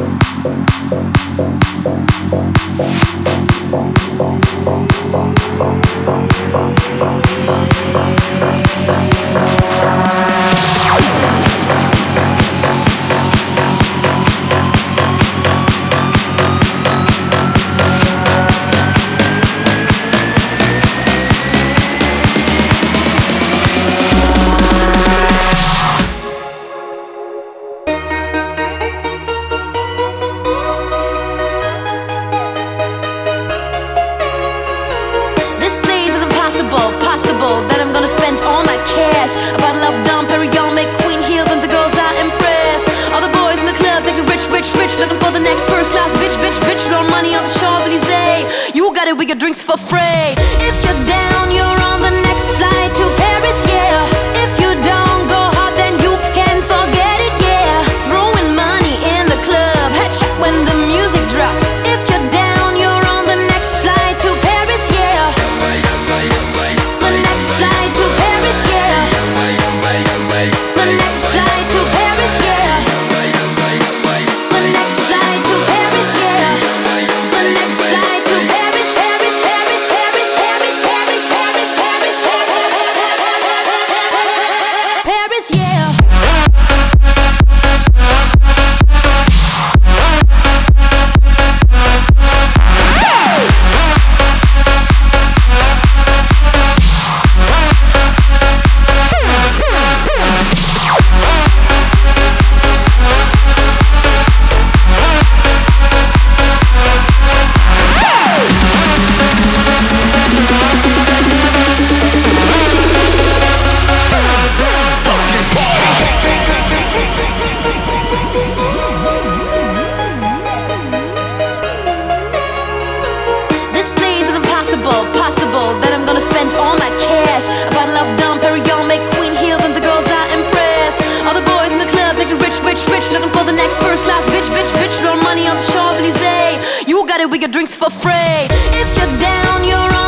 Bye. class bitch, bitch, bitch with our money on the Champs Elysees. You got it, we get drinks for free. If you're down, you're things for free. If you're down, you're